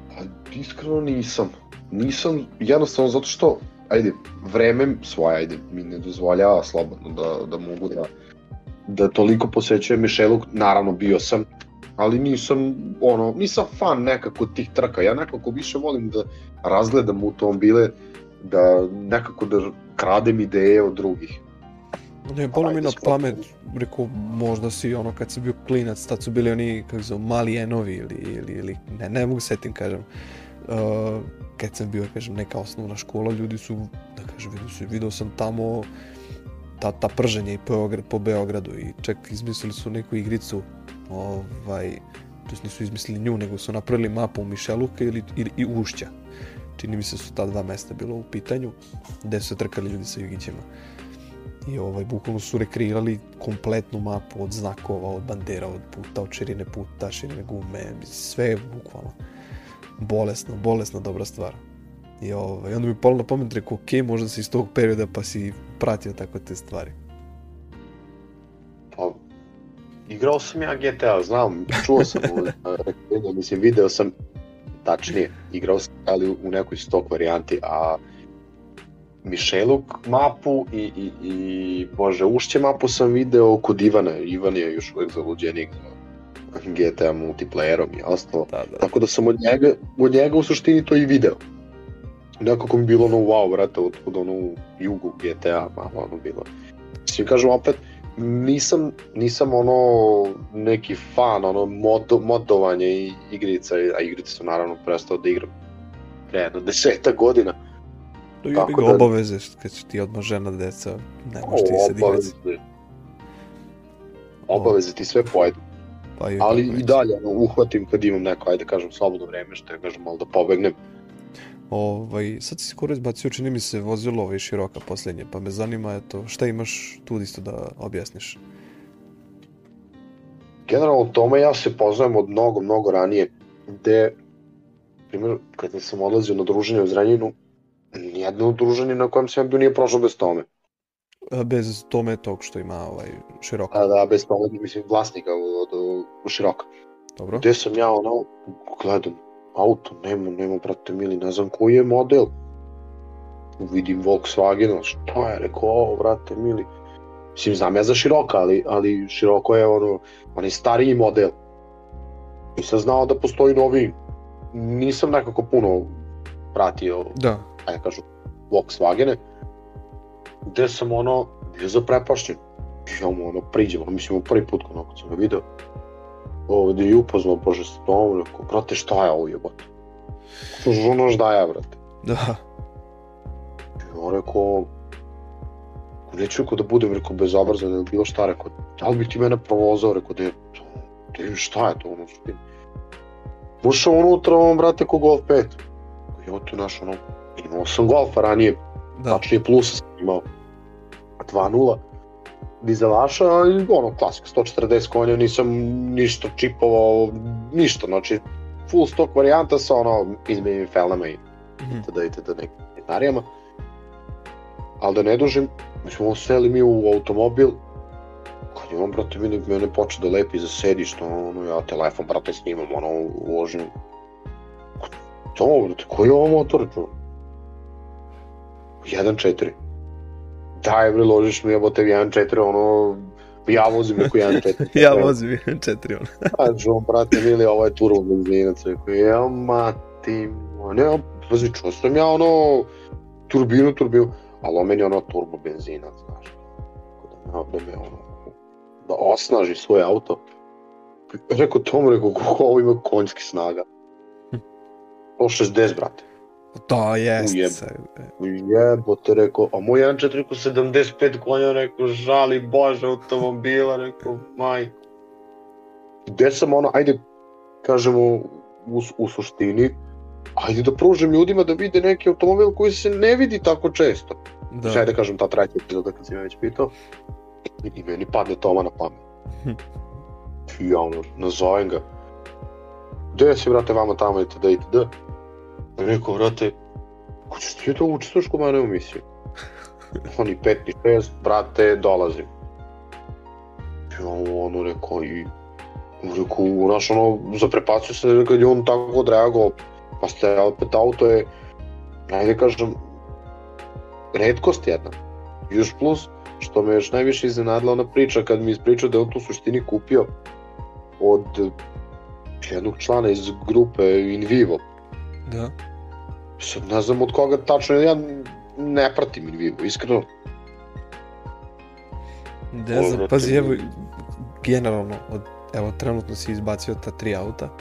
Pa, iskreno nisam. Nisam, jednostavno zato što, ajde, vreme svoje, ajde, mi ne dozvoljava slobodno da, da mogu da, da toliko posećujem Mišeluk, naravno bio sam, ali nisam, ono, nisam fan nekako tih trka, ja nekako više volim da razgledam automobile, da nekako da kradem ideje od drugih. Ne, palo mi Ajde, na skoro. pamet, rekao, možda si ono kad si bio klinac, tad su bili oni, kako zove, mali enovi ili, ili, ili ne, ne mogu setim, kažem. Uh, kad sam bio, kažem, neka osnovna škola, ljudi su, da kažem, vidio, su, video sam tamo ta, ta prženje i po, po Beogradu i čak izmislili su neku igricu, ovaj, to nisu izmislili nju, nego su napravili mapu Mišeluka ili, ili, i Ušća. Čini mi se su ta dva mesta bilo u pitanju, gde su se trkali ljudi sa jugićima. I ovaj, bukvalno su rekreirali kompletnu mapu od znakova, od bandera, od puta, od širine puta, širine gume, sve bukvalno bolesno, bolesna dobra stvar. I ovaj, onda mi je palo na pamet, rekao, ok, možda si iz tog perioda pa si pratio tako te stvari. Igrao sam ja GTA, znam, čuo sam u mislim, video sam, tačnije, igrao sam, ali u nekoj stok varijanti, a Mišeluk mapu i, i, i Bože, Ušće mapu sam video kod Ivana, Ivan je još uvek zaluđenik za GTA multiplayerom i ostalo. Da, da. Tako da sam od njega, od njega u suštini to i video. Nekako mi bilo ono wow, vrate, od, od ono jugu GTA, malo ono bilo. Mislim, kažem opet, nisam, nisam ono neki fan, ono mod, modovanje i igrica, a igrice su naravno prestao da igram pre jedno deseta godina. To je tako da- obaveze, kad su ti odmah žena, deca, ne možeš ti igrati. obaveze, obaveze ti sve pojedu. Pa i Ali i dalje, ono, uhvatim kad imam neko, ajde kažem, slobodno vreme, što ja kažem, malo da pobegnem. Ovaj, sad si skoro izbacio, čini mi se, vozilo ovaj široka posljednje, pa me zanima, eto, šta imaš tu isto da objasniš? Generalno tome ja se poznajem od mnogo, mnogo ranije, gde, primjer, kada sam odlazio na druženje u Zrenjinu, nijedno druženje na kojem sam ja bio nije prošlo bez tome. A, Bez tome tog što ima ovaj široko, A da, bez tome, mislim, vlasnika od, od, od široka. dobro? Gde sam ja ono, gledam, auto, nema, nema, brate mili, ne znam koji je model. Vidim Volkswagen, šta je, rekao, ovo, brate mili. Mislim, znam ja za široka, ali, ali široko je ono, on je stariji model. Nisam znao da postoji novi, nisam nekako puno pratio, Da. ajde kažu, Volkswagene, gde sam ono, bio zaprepašćen. Ja mu ono, priđem, ono, mislim, u prvi put ono, kad sam ga video, ovde i upoznao, bože, s tom, rekao, brate, šta je ovo jebote? Ono šta je, brate? Da. I on rekao, neću rekao da budem, rekao, bezobrazan ili bilo šta, rekao, da li bi ti mene provozao, rekao, da je, da je, šta je to, ono, suštini? Ušao unutra, on, brate, ko Golf 5. I on tu naš, ono, imao sam Golfa ranije, Da. tačnije plusa sam imao 2.0 dizelaša, i ono, klasika, 140 konja, nisam ništa čipovao, ništa, znači, full stock varijanta sa ono, izmenjenim felnama i Mhm. itd. itd. nekim detarijama. Ali da ne dužim, mi smo seli mi u automobil, kad on, brate, mene, mene počeo da lepi za sedište, ono, ja telefon, brate, snimam, ono, uložim. To, brate, koji je ovo motor, čuo? 1.4. Daj, bre, ložiš mi, jebote, 1.4, ono, ja vozim neku 1.4. Ja vozim 1.4 on. Kaže on, brate, mili, ovo je turbo benzinac. Rekao, ja, mati, ne, pazi, čuo sam ja, ono, turbinu, turbinu, ali on meni ono turbo benzinac, znaš. Da da me, ono, da osnaži svoj auto. Rekao Tom, rekao, ovo ima konjski snaga. O 60, brate. Da, jest. Ujeb. se- Jebote, rekao, a moj 1.4 rekao 75 konja, rekao, žali Bože automobila, rekao, majko. Gde sam ono, ajde, kažemo, u, u suštini, ajde da pružim ljudima da vide neki automobil koji se ne vidi tako često. Da. Da. Ajde da kažem ta treća epizoda kad si me već pitao. I, meni padne Toma na pamet. Hm. I ja ono, nazovem ga. Gde si, brate, vama tamo itd. itd. I rekao, brate, hoćeš ti da učestvuješ kod mene u misiji? Oni pet ni šest, brate, dolazim. I on ono rekao i rekao, znaš ono, zaprepacio se kad je on tako odreagovao, pa ste opet auto je, ajde kažem, redkost jedna. Još plus, što me još najviše iznenadila ona priča kad mi ispričao da je on tu suštini kupio od jednog člana iz grupe In Vivo. Da. Sad ne znam od koga tačno, ja ne pratim In Vivo, iskreno. Ne znam, Ovo, pazi, to- evo, generalno, od, evo, trenutno si izbacio ta tri auta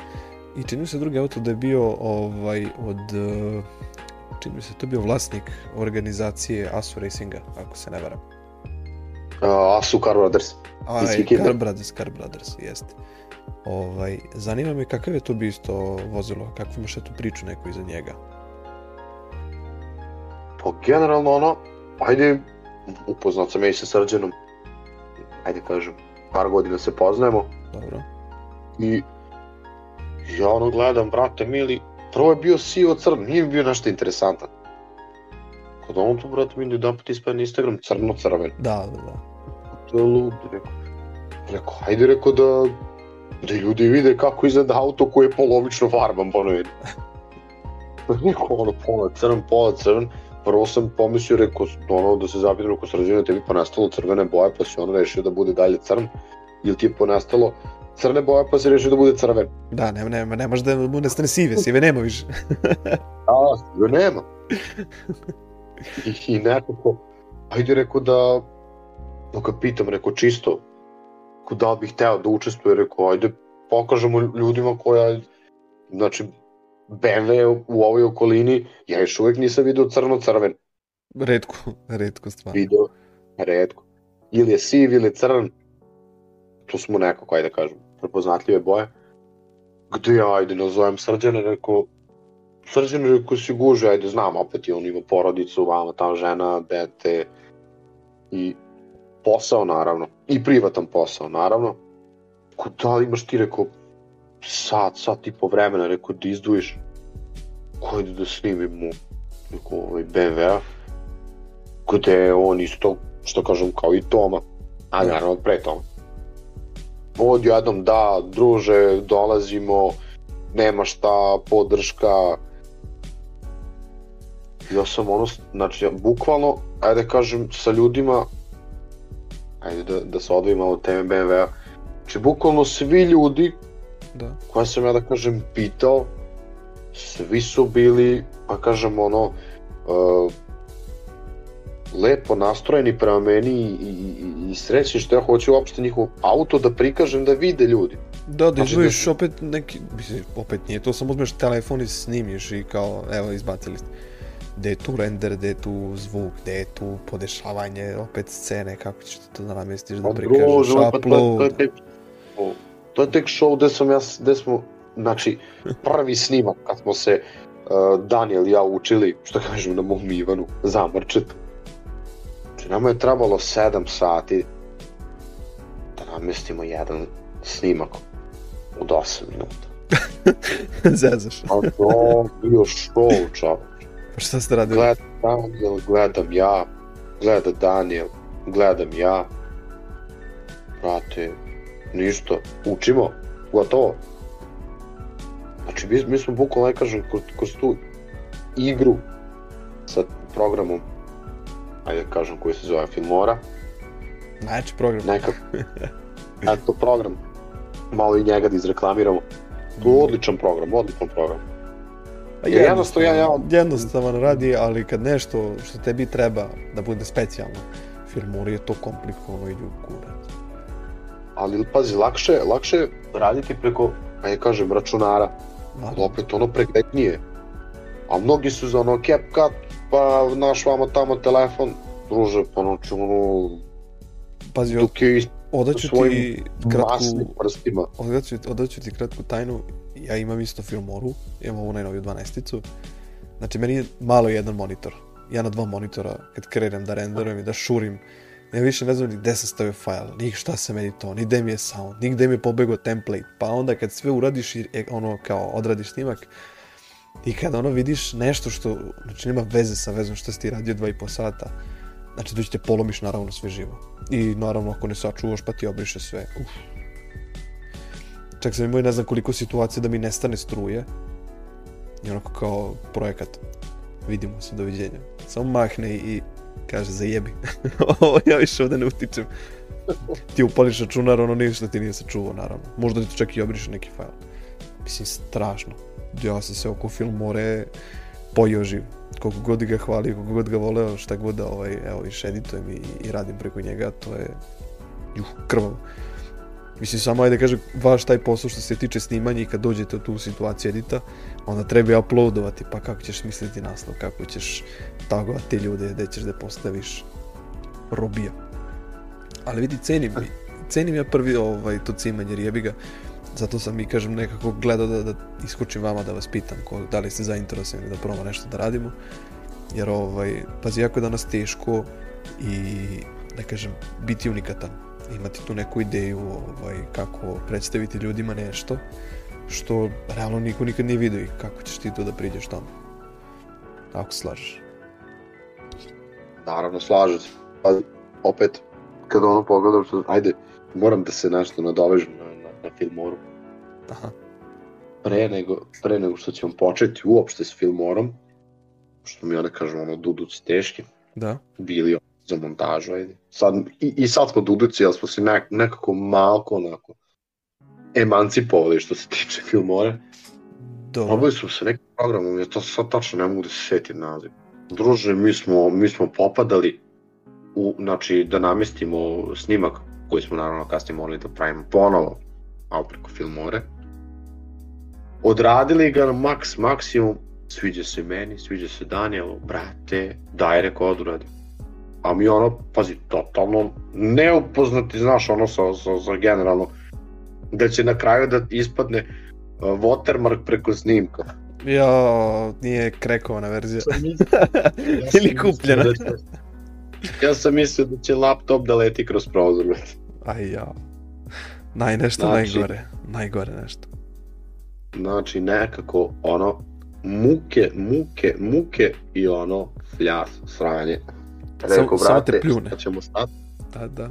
i čini mi se drugi auto da je bio ovaj, od, eh, čini mi se to je bio vlasnik organizacije ASU Racinga, ako se ne varam. Uh, Asu Car Brothers. A, Iz i Kikinde. Car Brothers, Car Brothers, jeste. Ovaj, zanima me kakav je to bio isto vozilo, kakvu imaš tu priču neku iza njega. Pa generalno ono, ajde, upoznat sam ja i sa Srđanom, ajde kažem, par godina se poznajemo Dobro. i ja ono gledam, brate mili, prvo je bio sivo crn, nije mi bio nešto interesantan. Kod on tu, brate mili, jedan put ispada na Instagram crno-crven. Da, da, da. To lud, rekao. Rekao, hajde rekao da, da ljudi vide kako izgleda auto koji je polovično farban, pa ne vidi. Rekao, ono, pola crn, pola crn. Prvo sam pomislio, rekao, ono, da se zapitam, rekao, srađeno tebi ponestalo crvene boje, pa si on rešio da bude dalje crn. Ili ti je ponestalo crne boje, pa si rešio da bude crven. Da, nema, nema, nemaš da mu nestane sive, sive nema više. A, jo nema. I, I nekako, ajde rekao da, no ga pitam, rekao čisto, ko da li bih hteo da učestvuje, rekao, ajde pokažemo ljudima koja, znači, BMW u ovoj okolini, ja još uvek nisam video crno-crven, redko, redko stvar. video, redko. Ili je siv, ili je crn, to smo nekako, ajde da kažem, prepoznatljive boje. Gde ja, ajde, nazovem Srđana, rekao, Srđan rekao si guže, ajde, znam, opet je on ima porodicu, vama tam žena, dete i posao, naravno, i privatan posao, naravno. Ko da li imaš ti, rekao, sat, sat i po vremena, rekao, da izdvojiš, ko ide da snimimo, rekao, ovaj, BMW-a, gde je on isto, što kažem, kao i Toma, a Da. naravno pre Toma. Odjednom, da, druže, dolazimo, nema šta, podrška. Ja sam ono, znači, bukvalno, ajde da kažem, sa ljudima, ajde da, da se odvojim malo od teme BMW-a, znači, bukvalno svi ljudi Da. koje sam ja da kažem pitao, svi su bili, pa kažem ono, uh, lepo nastrojeni prema meni i, i, i srećni što ja hoću uopšte njihov auto da prikažem da vide ljudi. Da, da Znači, izvojiš da- opet neki, mislim, opet nije to, samo uzmeš telefon i snimiš i kao, evo, izbacili ste. Gde je tu render, gde je tu zvuk, gde je tu podešavanje, opet scene, kako ćeš to da namestiš, da Pa prikažeš, druže, pa to, to, je upload. tek, to je tek show gde sam ja, gde smo, znači, prvi snimak kad smo se uh, Daniel i ja učili, što kažem na mom Ivanu, zamrčet. Znači, nama je trebalo 7 sati da namestimo jedan snimak od 8 minuta. Zezaš. A to bio show, čak. Pa šta ste radili? Gleda Daniel, gledam ja, gleda Daniel, gledam ja. Brate, ništa, učimo, gotovo. Znači, mi, mi smo bukvalno, ne kažem, kroz, kroz tu igru sa programom, ajde da kažem, koji se zove Filmora, Najjači program. nekako, eto program, malo i njega da izreklamiramo. To je odličan program, odličan program. Pa jednostavno ja- ja- jednostavan radi, ali kad nešto što tebi treba da bude specijalno, filmuri je to komplikovano i kurac. Ali pazi, lakše, lakše raditi preko, ajde kažem, računara, ali Ali, opet ono preglednije. A mnogi su za ono CapCut, pa naš vamo tamo telefon, druže, pa znači ono, pazi, od, odaću ti kratku, prstima. odaću, odaću ti kratku tajnu, ja imam isto filmoru, imam ovu najnoviju 12-icu, znači meni je malo jedan monitor, ja na dva monitora kad krenem da renderujem i da šurim, ja više ne znam ni gde sam stavio fajl, ni šta se meni to, ni gde mi je sound, ni gde mi je pobegao template, pa onda kad sve uradiš i e, ono kao odradiš snimak, i kada ono vidiš nešto što, znači nema veze sa vezom što si ti radio dva i po sata, znači doći te polomiš naravno sve živo. I naravno ako ne sačuvaš pa ti obriše sve. Uf. Čak sam imao i ne znam koliko situacija da mi nestane struje. I onako kao projekat. Vidimo se, doviđenja. Samo mahne i kaže zajebi. Ovo ja više ovde ne utičem. ti upališ računar, ono ništa ti nije sačuvao, naravno. Možda ti čak i obriše neki fajl. Mislim, strašno. Ja sam se oko filmore pojeo živ. Koliko god ga hvali, koliko god ga voleo, šta god da ovaj, evo, iš editujem i, i radim preko njega, to je juh, krvavo. Mislim, samo ajde kažem, vaš taj posao što se tiče snimanja i kad dođete u tu situaciju edita, onda treba i uploadovati, pa kako ćeš misliti naslov, kako ćeš tagovati ljude, gde ćeš da postaviš robija. Ali vidi, cenim, cenim ja prvi ovaj, to cimanje, jer jebi ga, zato sam i kažem nekako gledao da, da iskočim vama da vas pitam ko, da li ste zainteresovani da probamo nešto da radimo jer ovaj, pazi jako je danas teško i da kažem biti unikatan imati tu neku ideju ovaj, kako predstaviti ljudima nešto što realno niko nikad nije vidio i kako ćeš ti to da priđeš tamo. Ako slažeš. Naravno, slažem se. Pa, opet, kada ono pogledam, što, ajde, moram da se nešto nadovežem na, na, na filmoru. aha. Pre nego, pre nego što ćemo početi uopšte s filmorom, što mi ja ne kažem, ono, duduci teški, da. Bili ono, za montažu, ajde. Sad, i, I sad smo duduci, ali smo se nek, nekako malko onako emancipovali što se tiče filmora. dobro Probali smo se nekim programom, ja to sad tačno ne mogu da se setim naziv. Druže, mi smo, mi smo popadali u, znači, da namestimo snimak koji smo naravno kasnije morali da pravimo ponovo, malo preko filmore. Odradili ga na maks, maksimum, sviđa se meni, sviđa se Danielu, brate, daj reko odradi. A mi ono, pazi, totalno neupoznati, znaš, ono sa, sa, sa generalno, da će na kraju da ispadne uh, watermark preko snimka. ja nije krekovana verzija ili kupljena Da će- ja sam mislio da će laptop da leti kroz prozor. aj ja naj nešto Znači- najgore najgore nešto Znači nekako ono muke, muke, muke i ono fljas, sranje. Rekao, te brate, pljune. šta ćemo sad? da da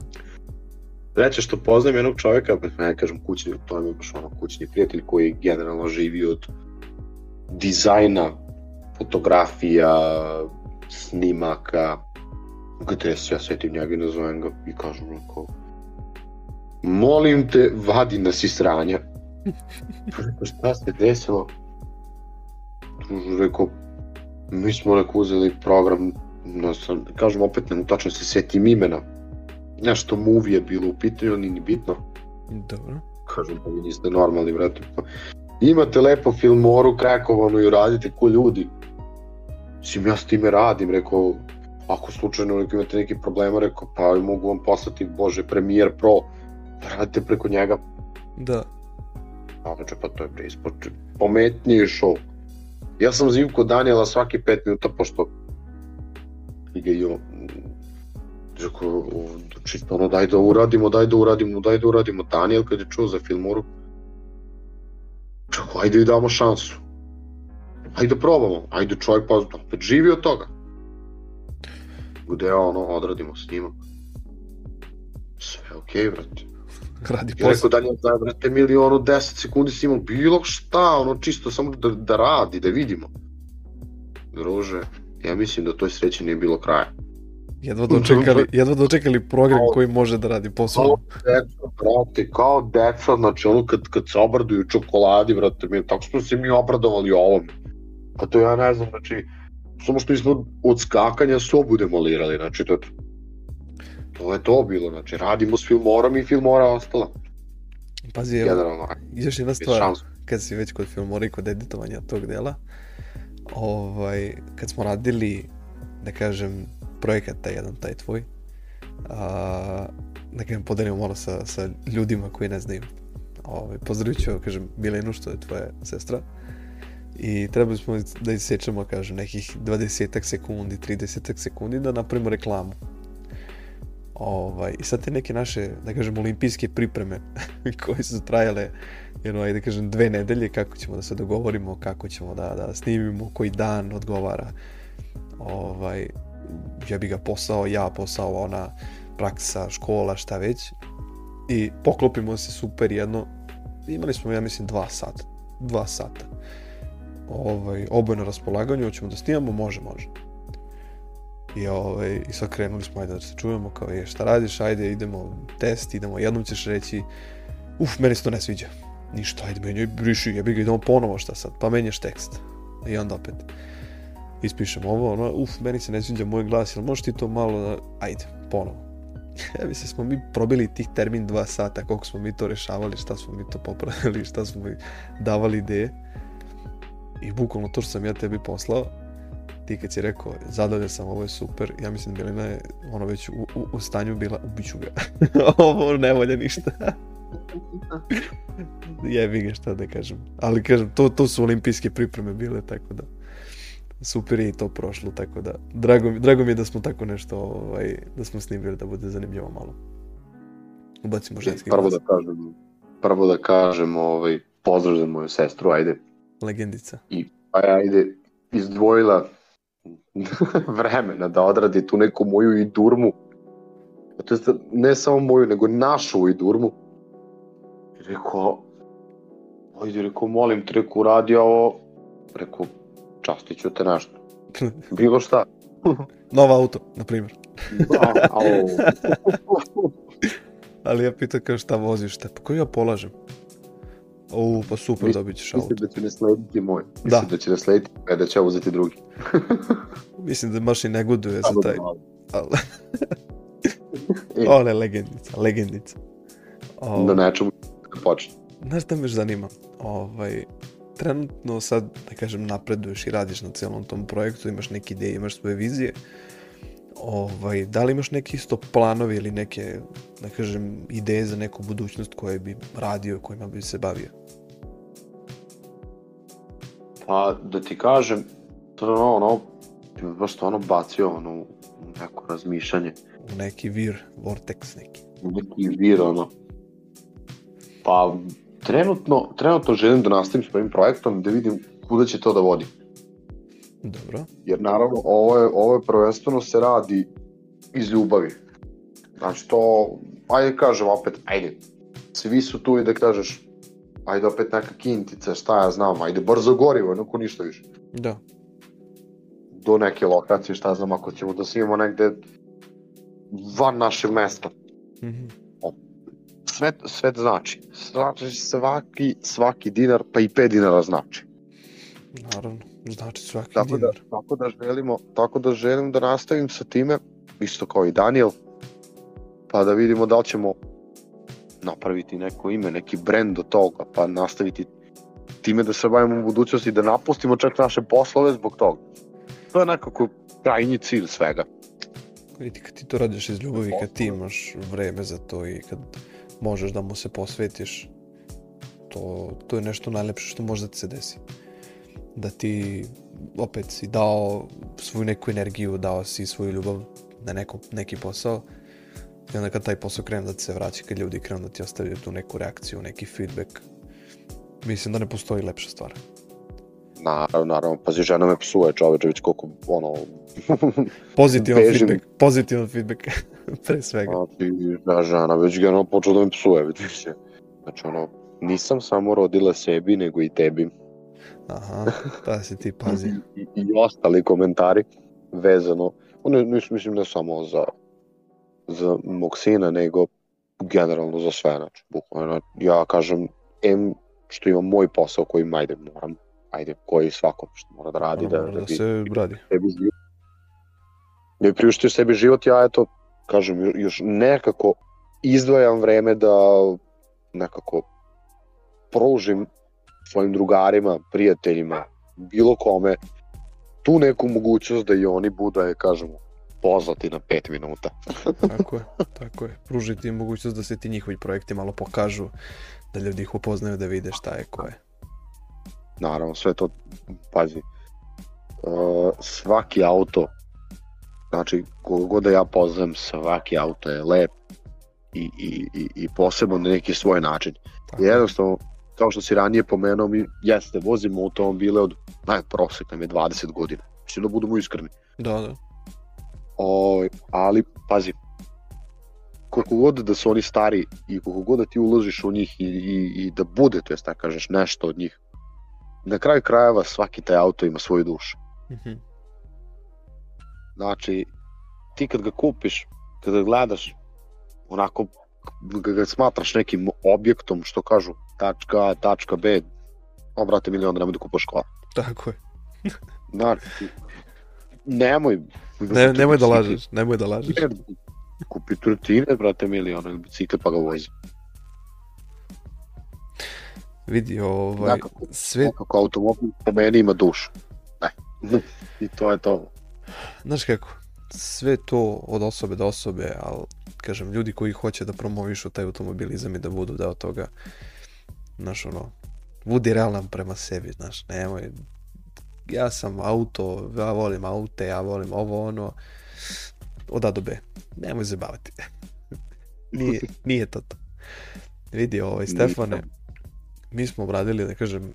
Reće što poznajem jednog čovjeka, ne kažem kućni, to je baš ono kućni prijatelj koji generalno živi od dizajna, fotografija, snimaka, gde se ja setim njega i nazovem ga i kažem onako, molim te, vadi nas iz sranja. Rekao, šta se desilo? Rekao, mi smo neko uzeli program, no, sam, kažem opet, ne tačno se setim imena. Nešto movie je bilo u pitanju, ali ni bitno. Dobro. Kažem, pa vi niste normalni, vrati. Pa, imate lepo filmoru krekovanu i radite ko ljudi. Mislim, ja s time radim, rekao, ako slučajno neko imate neki problema, rekao, pa mogu vam poslati, bože, Premiere Pro, radite preko njega. Da. A, znači, pa to je bre ispoče, pometniji show. Ja sam zivko Daniela svaki pet minuta, pošto imam rekao, čisto ono, daj da uradimo, daj da uradimo, daj da uradimo. Daniel kad je čuo za Filmoru, čako, ajde i damo šansu. Ajde probamo, ajde čovjek pa opet živi od toga. Gde ono, odradimo s njima. Sve okej, okay, brate. Radi I rekao posao. Daniel, daj brate milionu 10 sekundi s njima, bilo šta, ono čisto samo da, da radi, da vidimo. Druže, ja mislim da toj sreći nije bilo kraja. Jedva dočekali, jedva dočekali program koji može da radi posao. Kao deca, brate, kao deca, znači ono kad, kad se obraduju čokoladi, brate, mi, tako smo se mi obradovali ovom. A to ja ne znam, znači, samo što nismo od skakanja sobu demolirali, znači to, to je to bilo, znači radimo s filmorom i filmora ostala. Pazi, evo, još jedna stvar, kad si već kod filmora i kod editovanja tog dela, ovaj, kad smo radili, da kažem, projekat taj jedan, taj tvoj, a, da kažem, podelimo malo sa, sa ljudima koji ne znaju. Ovaj, pozdravit ću, kažem, Milenu, što je tvoja sestra, i trebali smo da isečemo, kažem, nekih 20 sekundi, 30 sekundi da napravimo reklamu. Ovaj, I sad te neke naše, da kažem, olimpijske pripreme koje su trajale jedno, ajde da kažem, dve nedelje kako ćemo da se dogovorimo, kako ćemo da, da snimimo, koji dan odgovara. Ovaj, ja bi ga posao, ja posao, ona praksa, škola, šta već. I poklopimo se super jedno. Imali smo, ja mislim, dva sata. Dva sata. Ovaj, oboje na raspolaganju, hoćemo da snimamo, može, može. I, ovaj, I sad krenuli smo, ajde da se čujemo, kao je šta radiš, ajde idemo test, idemo, jednom ćeš reći, uf, meni se to ne sviđa. Ništa, ajde menjaj, briši, jebi ga, idemo ponovo šta sad, pa menjaš tekst. I onda opet ispišem ovo, ono, uf, meni se ne sviđa moj glas, jel možeš ti to malo, da... ajde, ponovo. Ja mislim, smo mi probili tih termin dva sata, koliko smo mi to rešavali, šta smo mi to popravili, šta smo mi davali ideje. I bukvalno to što sam ja tebi poslao, ti kad si rekao, zadovoljan sam, ovo je super, ja mislim da Milena je ono već u, u, u stanju bila, ubiću ga. ovo ne volja ništa. Jebi ga šta da kažem. Ali kažem, to, to su olimpijske pripreme bile, tako da super je i to prošlo, tako da drago, mi- drago mi je da smo tako nešto, ovaj, da smo snimili da bude zanimljivo malo. Ubacimo ženski Prvo glas. da kažem, prvo da kažem, ovaj, pozdrav za moju sestru, ajde. Legendica. I ajde, izdvojila vremena da odradi tu neku moju idurmu. To jest, ne samo moju, nego našu idurmu. I rekao, ajde, rekao, molim te, rekao, uradi ovo. Rekao, častit ću te nešto. Bilo šta. Nova auto, na primjer. Da. Ali ja pitam kao šta voziš, šta, pa koji ja polažem? U, pa super, Mis- dobit ćeš auto. Mislim da će ne slediti moj. Da. Mislim da će ne slediti, a da će ja uzeti drugi. Mislim da baš i ne goduje za taj, da ali, E. ole, legendica, legendica. O, Na nečemu da počne. Znaš šta me još zanima? Ovaj, trenutno sad, da kažem, napreduješ i radiš na celom tom projektu, imaš neke ideje, imaš svoje vizije. Ovaj, da li imaš neke isto planovi ili neke, da kažem, ideje za neku budućnost koje bi radio, kojima bi se bavio? Pa, da ti kažem, to je ono, ono, baš stvarno bacio ono, neko razmišljanje, U neki vir, vortex neki. u neki vir, ono. Pa, trenutno, trenutno želim da nastavim s ovim projektom, da vidim kuda će to da vodi. Dobro. Jer naravno, ovo je, ovo je prvenstveno se radi iz ljubavi. Znači to, ajde kažem opet, ajde, svi su tu i da kažeš, ajde opet neka kintica, šta ja znam, ajde brzo gorivo, nuko ništa više. Da. Do neke lokacije, šta znam, ako ćemo da snimamo negde van našeg mesta. Mhm. Sve, sve znači. Znači svaki, svaki dinar, pa i 5 dinara znači. Naravno, znači svaki Tako da, dinar. tako da želimo, tako da želim da nastavim sa time, isto kao i Daniel, pa da vidimo da li ćemo napraviti neko ime, neki brend do toga, pa nastaviti time da se bavimo u budućnosti, da napustimo čak naše poslove zbog toga. To je nekako krajnji cilj svega. Vidi, kad ti to radiš iz ljubavi, kad ti imaš vreme za to i kad možeš da mu se posvetiš, to, to je nešto najlepše što može da ti se desi. Da ti opet si dao svoju neku energiju, dao si svoju ljubav na neko, neki posao i onda kad taj posao krene da ti se vraća, kad ljudi krenu da ti ostavljaju tu neku reakciju, neki feedback, mislim da ne postoji lepša stvar. Naravno, naravno, pazi, žena me psuje čoveče, već koliko, ono, Pozitivan Bežim. feedback, pozitivan feedback, pre svega. Znači, da, žena već generalno počela da me psuje, vidiš se. Znači, ono, nisam samo rodila sebi, nego i tebi. Aha, da si ti pazi. I, i, i ostali komentari vezano, ono, nis- mislim ne samo za, za mog sina, nego generalno za sve, znači, bukvalno, ja kažem, em što imam moj posao koji, ajde, moram, ajde, koji svako što mora da radi, da, da, da bi se radi. sebi život. Da bi priuštio sebi život, ja eto, kažem, jo- još nekako izdvajam vreme da nekako pružim svojim drugarima, prijateljima, bilo kome, tu neku mogućnost da i oni budu, da kažemo, pozvati na 5 minuta. Tako je, tako je. Pružiti im mogućnost da se ti njihovi projekti malo pokažu, da ljudi ih upoznaju, da vide šta je ko je. Naravno, sve to, pazi, uh, svaki auto, znači, koga god da ja poznajem, svaki auto je lep i, i, i, i poseban na neki svoj način. Tako je. Jednostavno, kao što si ranije pomenuo, mi jeste, vozimo automobile od, naj, prosek nam je 20 godina. Mislim da budemo iskreni. Da, da. O, ali, pazi, koliko god da su oni stari i koliko god da ti uložiš u njih i, i, i da bude, to jest tako kažeš, nešto od njih, na kraju krajeva svaki taj auto ima svoju dušu. Mhm. Znači, ti kad ga kupiš, kad ga gledaš, onako, ga, ga smatraš nekim objektom, što kažu, tačka A, tačka B, obrate milion da nemoj da kupaš kola. Tako je. Znači, nemoj. Ne, nemoj da lažeš, nemoj da lažeš. Kupi trotine, brate, milion ili bicikle pa ga vozi. Vidi, ovaj, Nekako, sve, nekako automobil po meni ima dušu. Ne. I to je to. znaš kako, sve to od osobe do osobe, ali, kažem, ljudi koji hoće da promovišu taj automobilizam i da budu deo toga, znaš, ono, budi realan prema sebi, znaš, nemoj, ja sam auto, ja volim aute, ja volim ovo, ono, od A do B. Nemoj zabavati. nije, nije to to. Vidi, ovaj, Stefane, mi smo obradili, da kažem,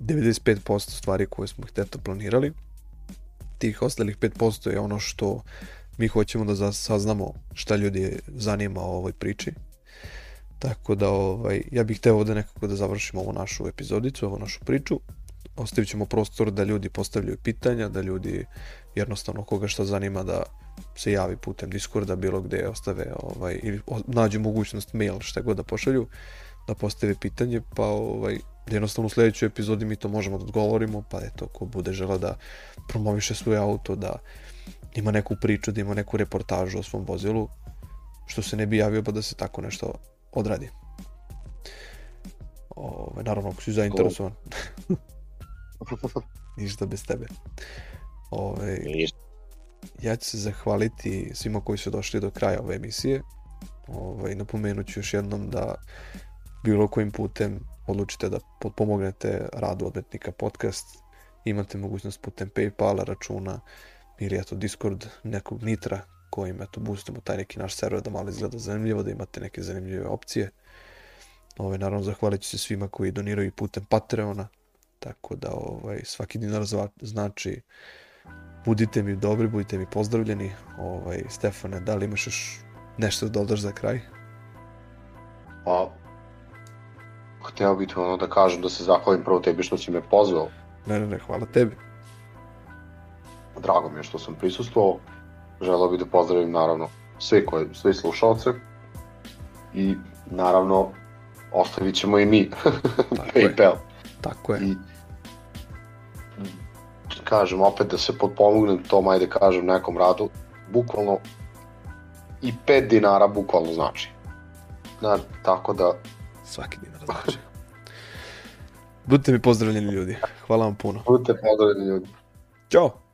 95% stvari koje smo hteto planirali. Tih ostalih 5% je ono što mi hoćemo da saznamo šta ljudi zanima o ovoj priči. Tako da ovaj, ja bih hteo ovde nekako da završimo ovu našu epizodicu, ovu našu priču. Ostavit ćemo prostor da ljudi postavljaju pitanja, da ljudi jednostavno koga šta zanima da se javi putem Discorda, bilo gde ostave ovaj, ili nađu mogućnost mail, šta god da pošalju, da postave pitanje, pa ovaj, jednostavno u sledećoj epizodi mi to možemo da odgovorimo, pa eto, ko bude žela da promoviše svoj auto, da ima neku priču, da ima neku reportažu o svom vozilu, što se ne bi javio, pa da se tako nešto odradi. Ove, naravno, ako si zainteresovan, ništa bez tebe. Ove, ja ću se zahvaliti svima koji su došli do kraja ove emisije. Ovaj, napomenut ću još jednom da bilo kojim putem odlučite da pomognete radu odmetnika podcast. Imate mogućnost putem Paypala, računa ili eto Discord nekog nitra kojim eto boostujemo taj neki naš server da malo izgleda zanimljivo, da imate neke zanimljive opcije. Ovaj, naravno zahvalit ću se svima koji doniraju putem Patreona, tako da ovaj, svaki dinar znači budite mi dobri, budite mi pozdravljeni. Ovaj, Stefane, da li imaš još Nešto da dodaš za kraj? Pa, hteo bih ti ono da kažem da se zahvalim prvo tebi što si me pozvao. Ne, ne, ne, hvala tebi. Drago mi je što sam prisustvovao. Želeo bih da pozdravim naravno sve, koje, sve slušalce i naravno ostavit ćemo i mi Tako je. PayPal. Tako je. I kažem opet da se potpomognem tom, ajde kažem, nekom radu, bukvalno i 5 dinara bukvalno znači. Znači, tako da, Svaki dinar znači. Budite mi pozdravljeni ljudi. Hvala vam puno. budite pozdravljeni ljudi. Ćao!